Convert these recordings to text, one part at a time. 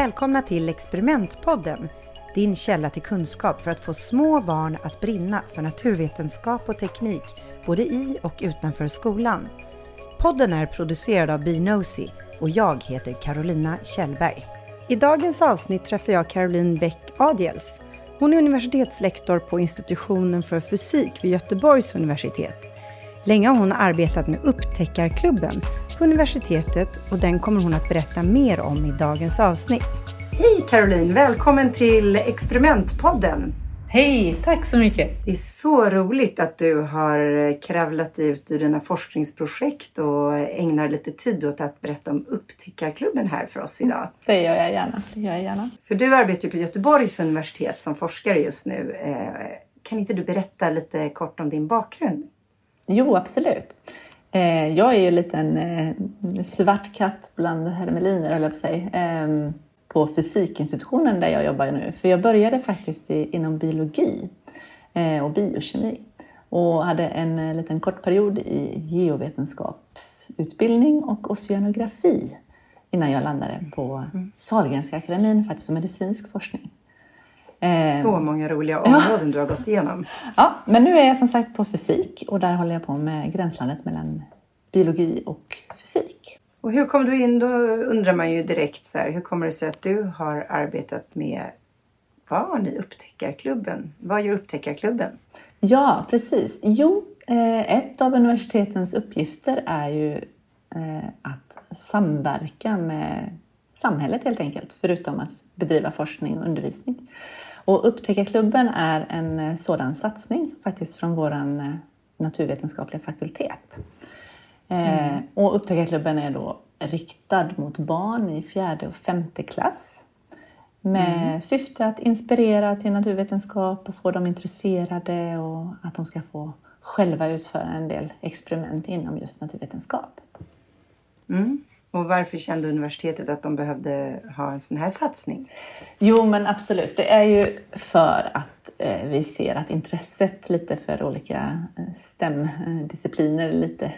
Välkomna till Experimentpodden, din källa till kunskap för att få små barn att brinna för naturvetenskap och teknik, både i och utanför skolan. Podden är producerad av Binosi och jag heter Carolina Kjellberg. I dagens avsnitt träffar jag Caroline Bäck Adiels. Hon är universitetslektor på institutionen för fysik vid Göteborgs universitet. Länge har hon arbetat med Upptäckarklubben på universitetet och den kommer hon att berätta mer om i dagens avsnitt. Hej Caroline! Välkommen till Experimentpodden! Hej! Tack så mycket! Det är så roligt att du har kravlat ut ur dina forskningsprojekt och ägnar lite tid åt att berätta om Upptäckarklubben här för oss idag. Det gör jag gärna. Det gör jag gärna. För du arbetar ju på Göteborgs universitet som forskare just nu. Eh, kan inte du berätta lite kort om din bakgrund? Jo, absolut. Eh, jag är ju en liten eh, svart katt bland hermeliner, höll jag på att säga, ehm, på fysikinstitutionen där jag jobbar nu. För jag började faktiskt inom biologi eh, och biokemi och hade en liten kort period i geovetenskapsutbildning och oceanografi innan jag landade på mm. Sahlgrenska akademin faktiskt som medicinsk forskning. Eh, så många roliga områden ja. du har gått igenom. Ja, men nu är jag som sagt på fysik och där håller jag på med gränslandet mellan biologi och fysik. Och hur kom du in? Då undrar man ju direkt så här, hur kommer det sig att du har arbetat med barn i Upptäckarklubben? Vad gör Upptäckarklubben? Ja, precis. Jo, eh, ett av universitetens uppgifter är ju eh, att samverka med samhället helt enkelt, förutom att bedriva forskning och undervisning. Och Upptäckarklubben är en eh, sådan satsning faktiskt från vår eh, naturvetenskapliga fakultet. Eh, mm. Och Upptäckarklubben är då riktad mot barn i fjärde och femte klass med mm. syfte att inspirera till naturvetenskap och få dem intresserade och att de ska få själva utföra en del experiment inom just naturvetenskap. Mm. Och varför kände universitetet att de behövde ha en sån här satsning? Jo, men absolut. Det är ju för att eh, vi ser att intresset lite för olika eh, STEM-discipliner lite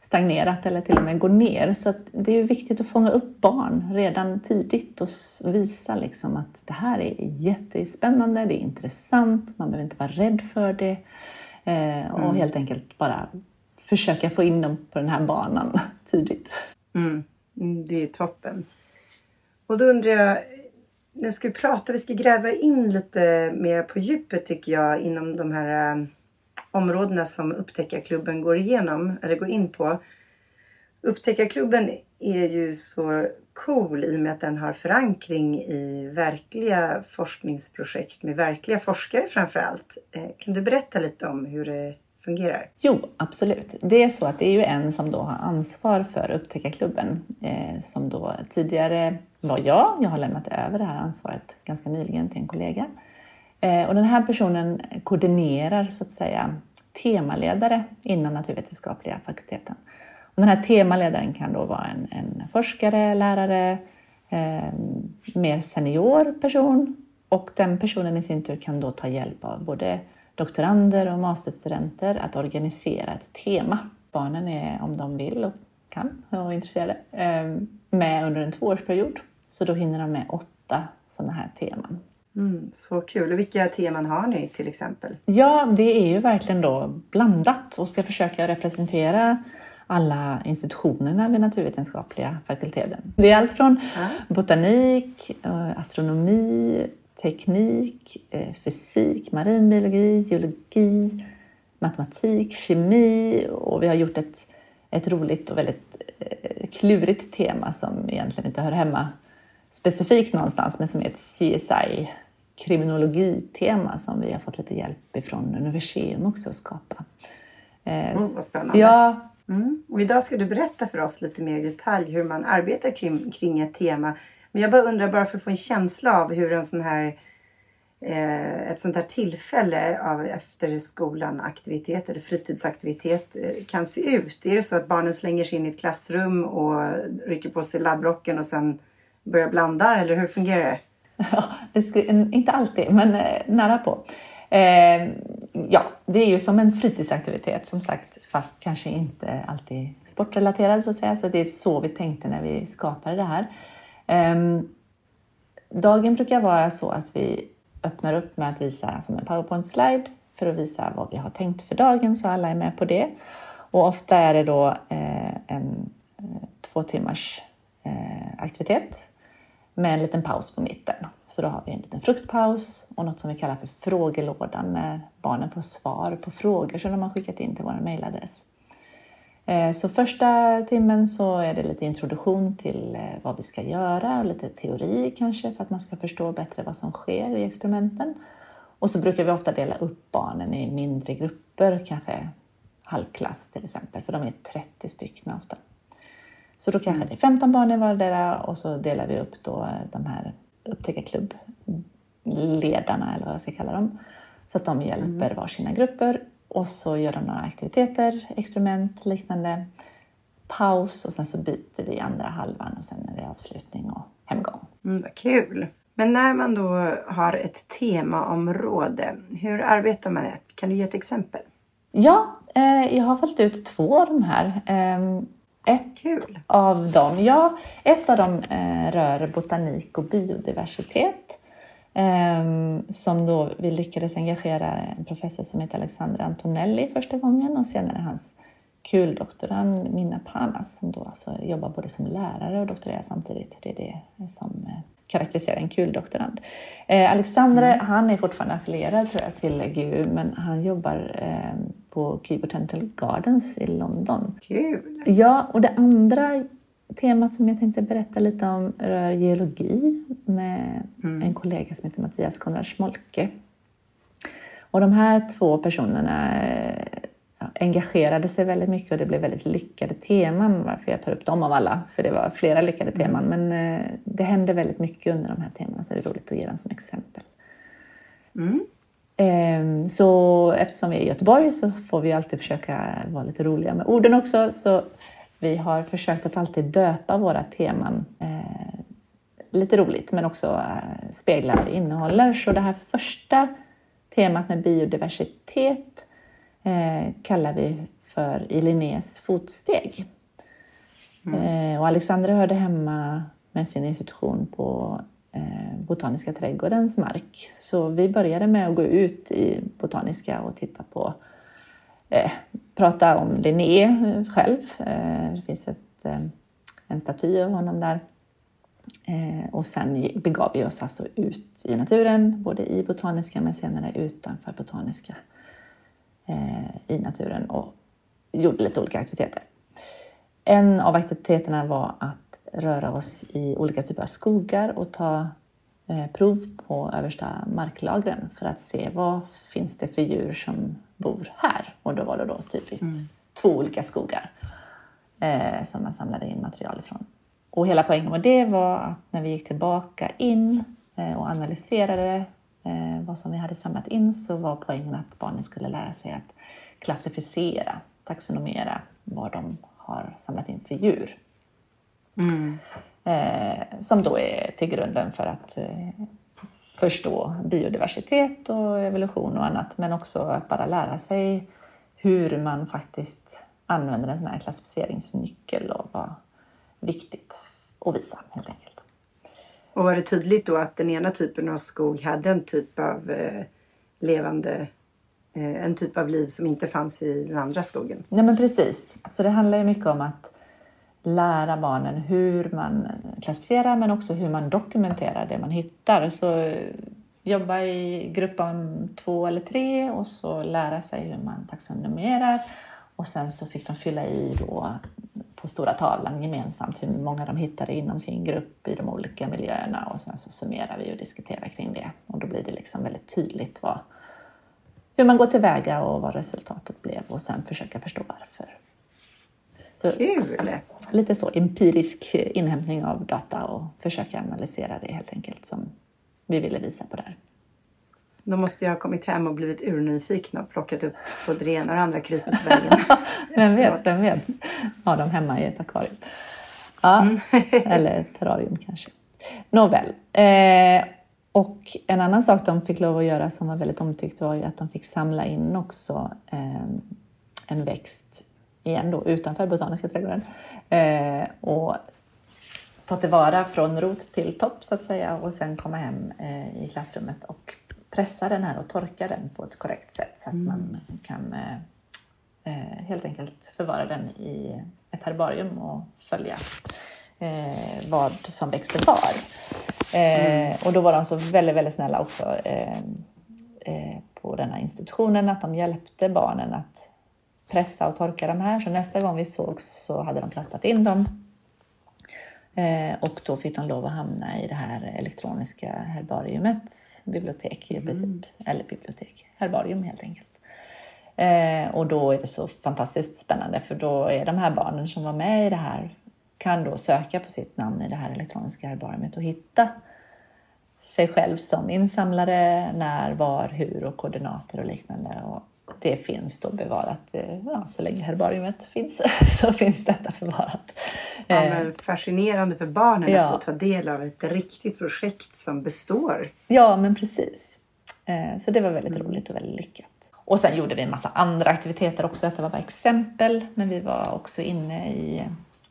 stagnerat eller till och med går ner. Så det är viktigt att fånga upp barn redan tidigt och visa liksom att det här är jättespännande, det är intressant, man behöver inte vara rädd för det. Eh, och mm. helt enkelt bara försöka få in dem på den här banan tidigt. Mm. mm. Det är toppen. Och då undrar jag, nu ska vi prata, vi ska gräva in lite mer på djupet tycker jag inom de här eh, områdena som Upptäckarklubben går igenom, eller går in på. Upptäckarklubben är ju så cool i och med att den har förankring i verkliga forskningsprojekt med verkliga forskare framför allt. Eh, kan du berätta lite om hur det fungerar? Jo, absolut. Det är så att det är ju en som då har ansvar för Upptäckarklubben eh, som då tidigare var jag. Jag har lämnat över det här ansvaret ganska nyligen till en kollega. Eh, och den här personen koordinerar så att säga temaledare inom naturvetenskapliga fakulteten. Och den här temaledaren kan då vara en, en forskare, lärare, eh, mer senior person och den personen i sin tur kan då ta hjälp av både doktorander och masterstudenter att organisera ett tema. Barnen är, om de vill och kan och är intresserade, ehm, med under en tvåårsperiod. Så då hinner de med åtta sådana här teman. Mm, så kul! Och vilka teman har ni till exempel? Ja, det är ju verkligen då blandat och ska försöka representera alla institutionerna vid naturvetenskapliga fakulteten. Det är allt från botanik, eh, astronomi, teknik, eh, fysik, marinbiologi, geologi, matematik, kemi och vi har gjort ett, ett roligt och väldigt eh, klurigt tema som egentligen inte hör hemma specifikt någonstans men som är ett CSI kriminologitema som vi har fått lite hjälp ifrån Universium också att skapa. Mm, vad spännande. Ja. Mm. Och idag ska du berätta för oss lite mer i detalj hur man arbetar kring, kring ett tema men jag bara undrar, bara för att få en känsla av hur en sån här eh, ett sånt här tillfälle av efter skolan aktivitet eller fritidsaktivitet eh, kan se ut? Är det så att barnen slänger sig in i ett klassrum och rycker på sig labbrocken och sen börjar blanda eller hur fungerar det? Ja, det inte alltid, men eh, nära på. Eh, ja, det är ju som en fritidsaktivitet som sagt, fast kanske inte alltid sportrelaterad så att säga. Så det är så vi tänkte när vi skapade det här. Ehm, dagen brukar vara så att vi öppnar upp med att visa som en powerpoint-slide för att visa vad vi har tänkt för dagen så alla är med på det. Och ofta är det då eh, en eh, två timmars eh, aktivitet med en liten paus på mitten. Så då har vi en liten fruktpaus och något som vi kallar för frågelådan när barnen får svar på frågor som de har skickat in till vår mejladress. Eh, så första timmen så är det lite introduktion till eh, vad vi ska göra och lite teori kanske för att man ska förstå bättre vad som sker i experimenten. Och så brukar vi ofta dela upp barnen i mindre grupper, kanske halvklass till exempel, för de är 30 stycken ofta. Så då kanske mm. det är 15 barn i vardera och så delar vi upp då eh, de här upptäckarklubbledarna eller vad jag ska kalla dem. Så att de hjälper mm. varsina grupper och så gör de några aktiviteter, experiment, liknande. Paus och sen så byter vi andra halvan och sen är det avslutning och hemgång. Mm, vad kul! Men när man då har ett temaområde, hur arbetar man det? Kan du ge ett exempel? Ja, eh, jag har valt ut två av de här. Eh, ett Kul. av dem, ja, ett av dem eh, rör botanik och biodiversitet. Ehm, som då vi lyckades engagera en professor som heter Alexander Antonelli första gången och senare hans kuldoktorand Minna Panas som då alltså jobbar både som lärare och doktorerar samtidigt. Det är det som eh, karaktäriserar en kuldoktorand. Eh, Alexander, mm. han är fortfarande affilierad tror jag till GU men han jobbar eh, på Key Botanical Gardens i London. Kul! Ja, och det andra temat som jag tänkte berätta lite om rör geologi med mm. en kollega som heter Mattias Konrad Smolke. Och de här två personerna engagerade sig väldigt mycket och det blev väldigt lyckade teman varför jag tar upp dem av alla. För det var flera lyckade mm. teman men eh, det hände väldigt mycket under de här temana så det är roligt att ge dem som exempel. Mm. Ehm, så eftersom vi är i Göteborg så får vi alltid försöka vara lite roliga med orden också. Så vi har försökt att alltid döpa våra teman eh, lite roligt men också eh, spegla innehåller. Så det här första temat med biodiversitet eh, kallar vi för I Linnés fotsteg. Mm. Eh, och Alexandra hörde hemma med sin institution på eh, Botaniska trädgårdens mark. Så vi började med att gå ut i Botaniska och titta på eh, prata om Linné eh, själv. Eh, det finns ett, eh, en staty av honom där. Eh, och sen begav vi oss alltså ut i naturen, både i Botaniska men senare utanför Botaniska eh, i naturen och gjorde lite olika aktiviteter. En av aktiviteterna var att röra oss i olika typer av skogar och ta eh, prov på översta marklagren för att se vad finns det för djur som bor här. Och då var det då typiskt mm. två olika skogar eh, som man samlade in material ifrån. Och hela poängen med det var att när vi gick tillbaka in eh, och analyserade eh, vad som vi hade samlat in så var poängen att barnen skulle lära sig att klassificera, taxonomera vad de har samlat in för djur. Mm. Eh, som då är till grunden för att eh, förstå biodiversitet och evolution och annat, men också att bara lära sig hur man faktiskt använder en sån här klassificeringsnyckel och vad viktigt att visa helt enkelt. Och var det tydligt då att den ena typen av skog hade en typ av eh, levande eh, en typ av liv som inte fanns i den andra skogen? Nej men precis. Så det handlar ju mycket om att lära barnen hur man klassificerar men också hur man dokumenterar det man hittar. Så eh, jobba i grupp om två eller tre och så lära sig hur man taxonomerar. Och sen så fick de fylla i då på stora tavlan gemensamt hur många de hittade inom sin grupp i de olika miljöerna och sen så summerar vi och diskuterar kring det. Och då blir det liksom väldigt tydligt vad, hur man går tillväga och vad resultatet blev och sen försöka förstå varför. Så Kul! Lite så empirisk inhämtning av data och försöka analysera det helt enkelt som vi ville visa på där. Då måste jag ha kommit hem och blivit urnyfiken och plockat upp både det ena och det andra krypet på vägen. vem vet, vem vet? Ha dem hemma i ett akvarium. Ja, mm. eller terrarium kanske. Nåväl. Eh, och en annan sak de fick lov att göra som var väldigt omtyckt var ju att de fick samla in också eh, en växt igen då utanför Botaniska trädgården. Eh, och ta tillvara från rot till topp så att säga och sen komma hem eh, i klassrummet och pressa den här och torka den på ett korrekt sätt så att mm. man kan eh, eh, helt enkelt förvara den i ett herbarium och följa eh, vad som växte var. Mm. Och då var de så väldigt, väldigt snälla också på den här institutionen att de hjälpte barnen att pressa och torka de här. Så nästa gång vi sågs så hade de plastat in dem Eh, och då fick de lov att hamna i det här elektroniska herbariumets bibliotek i mm. princip. Eller bibliotek, herbarium helt enkelt. Eh, och då är det så fantastiskt spännande för då är de här barnen som var med i det här kan då söka på sitt namn i det här elektroniska herbariumet och hitta sig själv som insamlare, när, var, hur och koordinater och liknande. Och det finns då bevarat, eh, ja, så länge herbariumet finns så finns detta förvarat. Ja, men eh, fascinerande för barnen ja. att få ta del av ett riktigt projekt som består. Ja, men precis. Eh, så det var väldigt mm. roligt och väldigt lyckat. Och sen gjorde vi en massa andra aktiviteter också. Detta var bara exempel, men vi var också inne i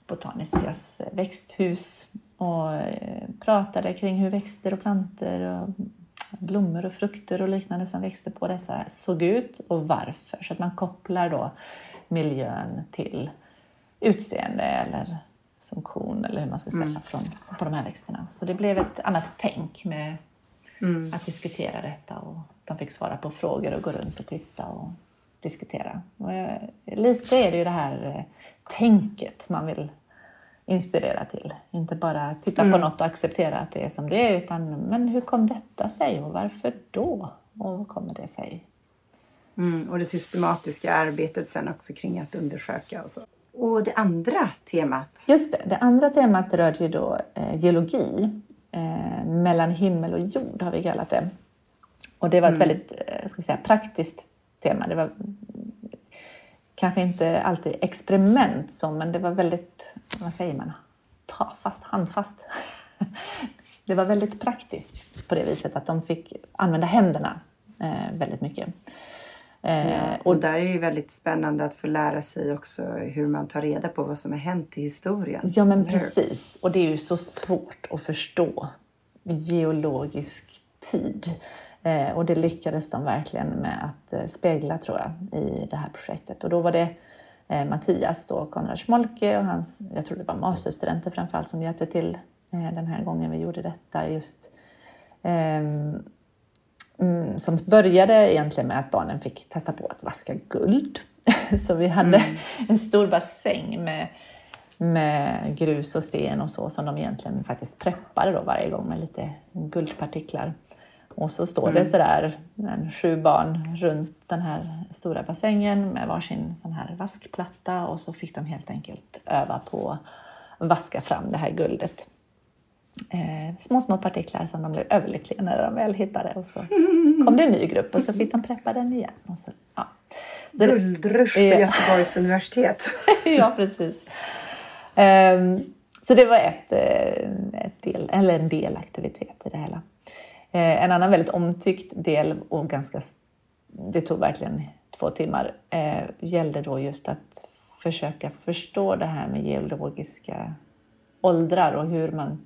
Botaniskas växthus och pratade kring hur växter och planter och blommor och frukter och liknande som växte på dessa såg ut och varför. Så att man kopplar då miljön till utseende eller funktion eller hur man ska säga mm. från, på de här växterna. Så det blev ett annat tänk med mm. att diskutera detta och de fick svara på frågor och gå runt och titta och diskutera. Och jag, lite är det ju det här eh, tänket man vill inspirera till. Inte bara titta mm. på något och acceptera att det är som det är, utan men hur kom detta sig och varför då? Och vad kommer det sig? Mm, och det systematiska arbetet sen också kring att undersöka och så. Och det andra temat? Just det, det andra temat rörde ju då eh, geologi. Eh, mellan himmel och jord har vi kallat det. Och det var ett mm. väldigt eh, ska säga, praktiskt tema. Det var kanske inte alltid experiment så, men det var väldigt, vad säger man, fast, handfast. Det var väldigt praktiskt på det viset att de fick använda händerna eh, väldigt mycket. Eh, ja, och där är det ju väldigt spännande att få lära sig också hur man tar reda på vad som har hänt i historien. Ja, men precis. Och det är ju så svårt att förstå geologisk tid. Eh, och det lyckades de verkligen med att eh, spegla tror jag i det här projektet. Och då var det eh, Mattias då, Konrad Schmolke och hans, jag tror det var masterstudenter framförallt som hjälpte till den här gången vi gjorde detta just ehm, mm, som började egentligen med att barnen fick testa på att vaska guld. Så vi hade mm. en stor bassäng med, med grus och sten och så som de egentligen faktiskt preppade då varje gång med lite guldpartiklar. Och så står mm. det sådär en, sju barn runt den här stora bassängen med varsin sån här vaskplatta och så fick de helt enkelt öva på att vaska fram det här guldet. Eh, små, små partiklar som de blev överlyckliga när de väl hittade och så kom det en ny grupp och så fick de preppa den igen. Och så, ja. så Guldrush på ja. Göteborgs universitet. ja, precis. Um, så det var ett, eh, ett del, eller en delaktivitet i det hela. Eh, en annan väldigt omtyckt del och ganska, det tog verkligen två timmar, eh, gällde då just att försöka förstå det här med geologiska åldrar och hur man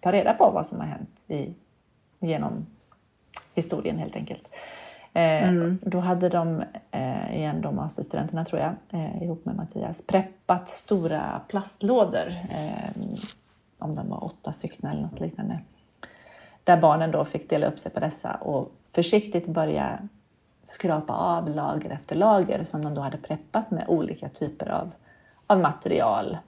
tar reda på vad som har hänt i, genom historien helt enkelt. Eh, mm. Då hade de, eh, igen de masterstudenterna tror jag, eh, ihop med Mattias, preppat stora plastlådor. Eh, om de var åtta stycken eller något liknande. Där barnen då fick dela upp sig på dessa och försiktigt börja skrapa av lager efter lager som de då hade preppat med olika typer av, av material.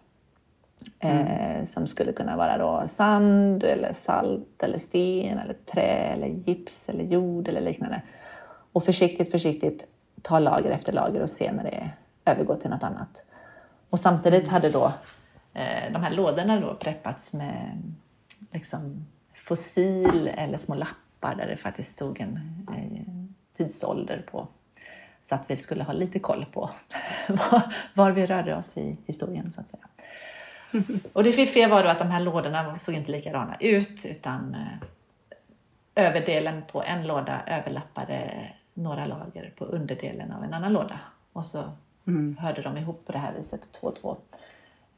Mm. Eh, som skulle kunna vara då sand, eller salt, eller sten, eller trä, eller gips, eller jord eller liknande. Och försiktigt, försiktigt ta lager efter lager och se när det övergår till något annat. Och samtidigt hade då eh, de här lådorna då preppats med liksom, fossil eller små lappar där det faktiskt stod en eh, tidsålder på. Så att vi skulle ha lite koll på var, vi rörde oss i historien så att säga. Och det fiffiga var då att de här lådorna såg inte likadana ut utan eh, överdelen på en låda överlappade några lager på underdelen av en annan låda. Och så mm. hörde de ihop på det här viset, två och två.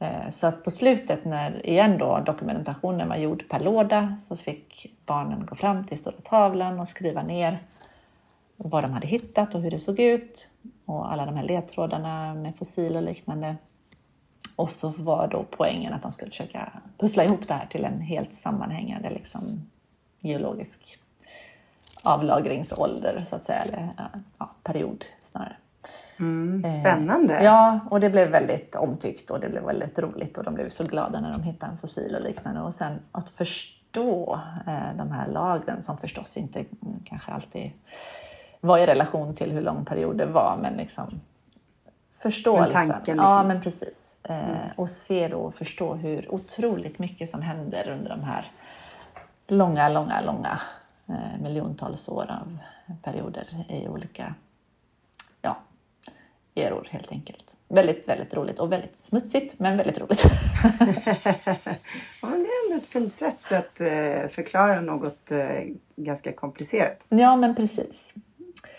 Eh, så att på slutet när igen då dokumentationen var gjord per låda så fick barnen gå fram till stora tavlan och skriva ner vad de hade hittat och hur det såg ut och alla de här ledtrådarna med fossil och liknande. Och så var då poängen att de skulle försöka pussla ihop det här till en helt sammanhängande liksom, geologisk avlagringsålder så att säga, eller ja, period. Mm, spännande! Eh, ja, och det blev väldigt omtyckt och det blev väldigt roligt och de blev så glada när de hittade en fossil och liknande. Och sen att förstå eh, de här lagren som förstås inte kanske alltid var i relation till hur lång period det var, men liksom förståelsen. Men tanken, liksom. Ja, men precis. Eh, mm. Och se då och förstå hur otroligt mycket som händer under de här långa, långa, långa eh, miljontals år av perioder i olika eror helt enkelt. Väldigt, väldigt roligt och väldigt smutsigt, men väldigt roligt. ja, men det är ändå ett fint sätt att eh, förklara något ganska komplicerat. Ja, men precis.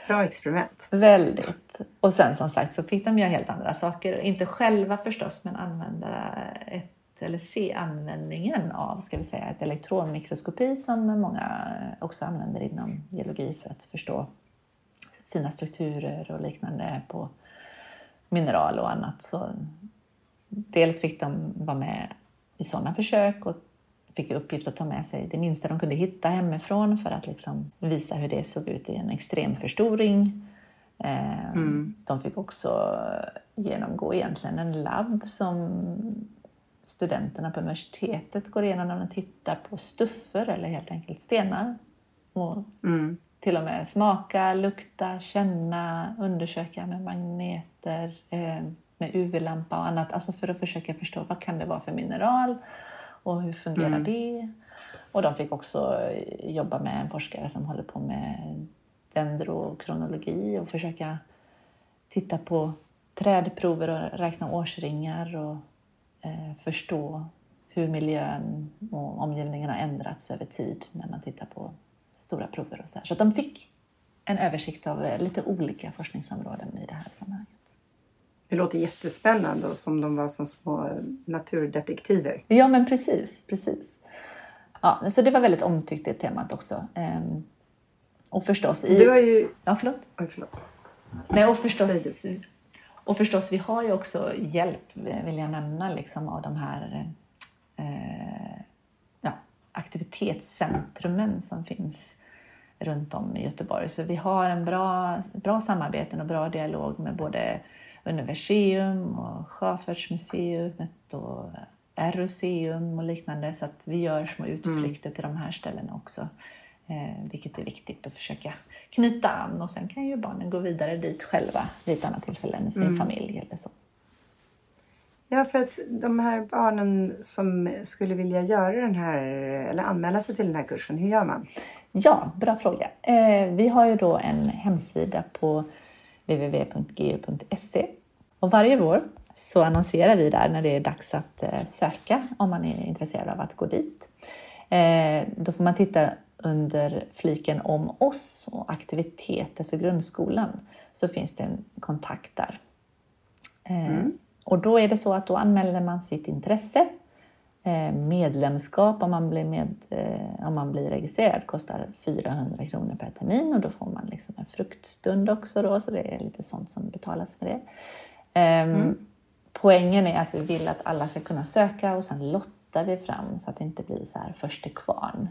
Bra experiment. Väldigt. Och sen som sagt så fick de göra helt andra saker. Inte själva förstås, men använda ett, eller se användningen av ska vi säga, ett elektronmikroskopi som många också använder inom geologi för att förstå fina strukturer och liknande på mineral och annat. Så dels fick de vara med i sådana försök och fick i uppgift att ta med sig det minsta de kunde hitta hemifrån för att liksom visa hur det såg ut i en extrem förstoring. Eh, mm. De fick också genomgå egentligen en labb som studenterna på universitetet går igenom när de tittar på stuffer eller helt enkelt stenar. Och mm. Till och med smaka, lukta, känna, undersöka med magneter, eh, med UV-lampa och annat. Alltså för att försöka förstå vad kan det vara för mineral och hur fungerar mm. det? Och de fick också jobba med en forskare som håller på med dendrokronologi och försöka titta på trädprover och räkna årsringar och eh, förstå hur miljön och omgivningen har ändrats över tid när man tittar på stora prover och så här. Så de fick en översikt av lite olika forskningsområden i det här sammanhanget. Det låter jättespännande och som de var som små naturdetektiver. Ja, men precis. precis. Ja, så det var väldigt omtyckt det temat också. Ehm, och förstås... I... Du har ju... Ja, förlåt? Oj, förlåt. Nej, och förstås... Och förstås, vi har ju också hjälp, vill jag nämna, liksom, av de här eh, aktivitetscentrumen som finns runt om i Göteborg. Så vi har en bra, bra samarbete och bra dialog med både Universium och Sjöfartsmuseet och Eroseum och liknande. Så att vi gör små mm. utflykter mm. till de här ställena också. Eh, vilket är viktigt att försöka knyta an och sen kan ju barnen gå vidare dit själva vid ett annat tillfälle med sin mm. familj eller så. Ja, för att de här barnen som skulle vilja göra den här eller anmäla sig till den här kursen, hur gör man? Ja, bra fråga. Eh, vi har ju då en hemsida på www.gu.se. Och varje vår så annonserar vi där när det är dags att eh, söka om man är intresserad av att gå dit. Eh, då får man titta under fliken om oss och aktiviteter för grundskolan så finns det en kontakt där. Mm. Och då är det så att då anmäler man sitt intresse Eh, medlemskap om man, blir med, eh, om man blir registrerad kostar 400 kronor per termin och då får man liksom en fruktstund också då, så det är lite sånt som betalas för det. Ehm, mm. Poängen är att vi vill att alla ska kunna söka och sen lottar vi fram så att det inte blir så här först till kvarn.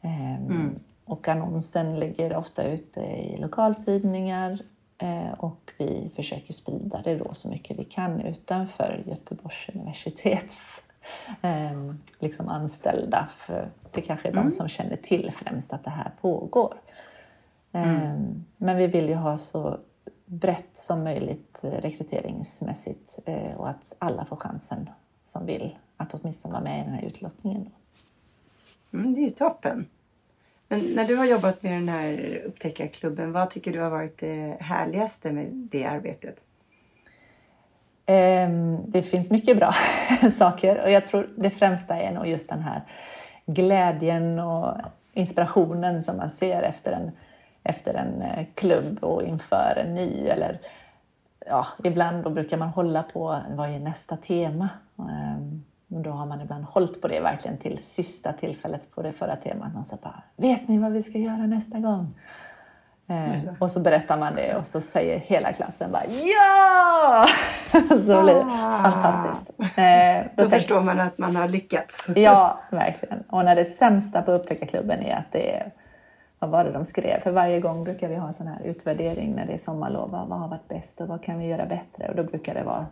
Ehm, mm. Och annonsen ligger ofta ute i lokaltidningar och vi försöker sprida det då så mycket vi kan utanför Göteborgs universitets eh, liksom anställda. För det kanske är mm. de som känner till främst att det här pågår. Eh, mm. Men vi vill ju ha så brett som möjligt eh, rekryteringsmässigt eh, och att alla får chansen som vill att åtminstone vara med i den här utlottningen. Mm, det är ju toppen. Men när du har jobbat med den här upptäckarklubben, vad tycker du har varit det härligaste med det arbetet? Ehm, det finns mycket bra saker och jag tror det främsta är nog just den här glädjen och inspirationen som man ser efter en, efter en eh, klubb och inför en ny eller ja, ibland då brukar man hålla på vad är nästa tema? Ehm, då har man ibland hållit på det verkligen till sista tillfället på det förra temat. Och så bara, vet ni vad vi ska göra nästa gång? Eh, och så berättar man det och så säger hela klassen bara ja! så blir det ah. fantastiskt. Eh, då, då förstår man att man har lyckats. ja, verkligen. Och när det sämsta på Upptäckarklubben är att det är vad var det de skrev? För varje gång brukar vi ha en sån här utvärdering när det är sommarlov. Vad har varit bäst och vad kan vi göra bättre? Och då brukar det vara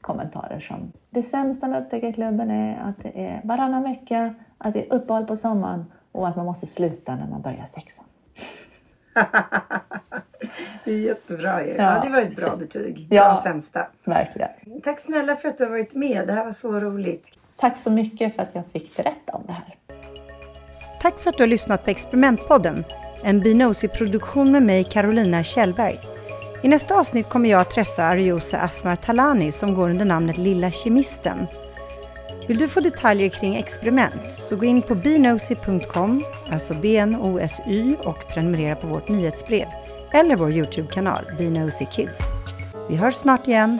kommentarer som det sämsta med Upptäckarklubben är att det är varannan vecka, att det är uppehåll på sommaren och att man måste sluta när man börjar sexan. det är jättebra ju. Ja, ja, det var ett bra betyg. Bra ja, sämsta. Verkligen. Tack snälla för att du har varit med. Det här var så roligt. Tack så mycket för att jag fick berätta om det här. Tack för att du har lyssnat på Experimentpodden. En Binosi-produktion med mig, Carolina Kjellberg. I nästa avsnitt kommer jag att träffa Ariosa Asmar Talani som går under namnet Lilla Kemisten. Vill du få detaljer kring experiment så gå in på bnosy.com, alltså BNOSY och prenumerera på vårt nyhetsbrev eller vår Youtube-kanal Bnosy Kids. Vi hörs snart igen.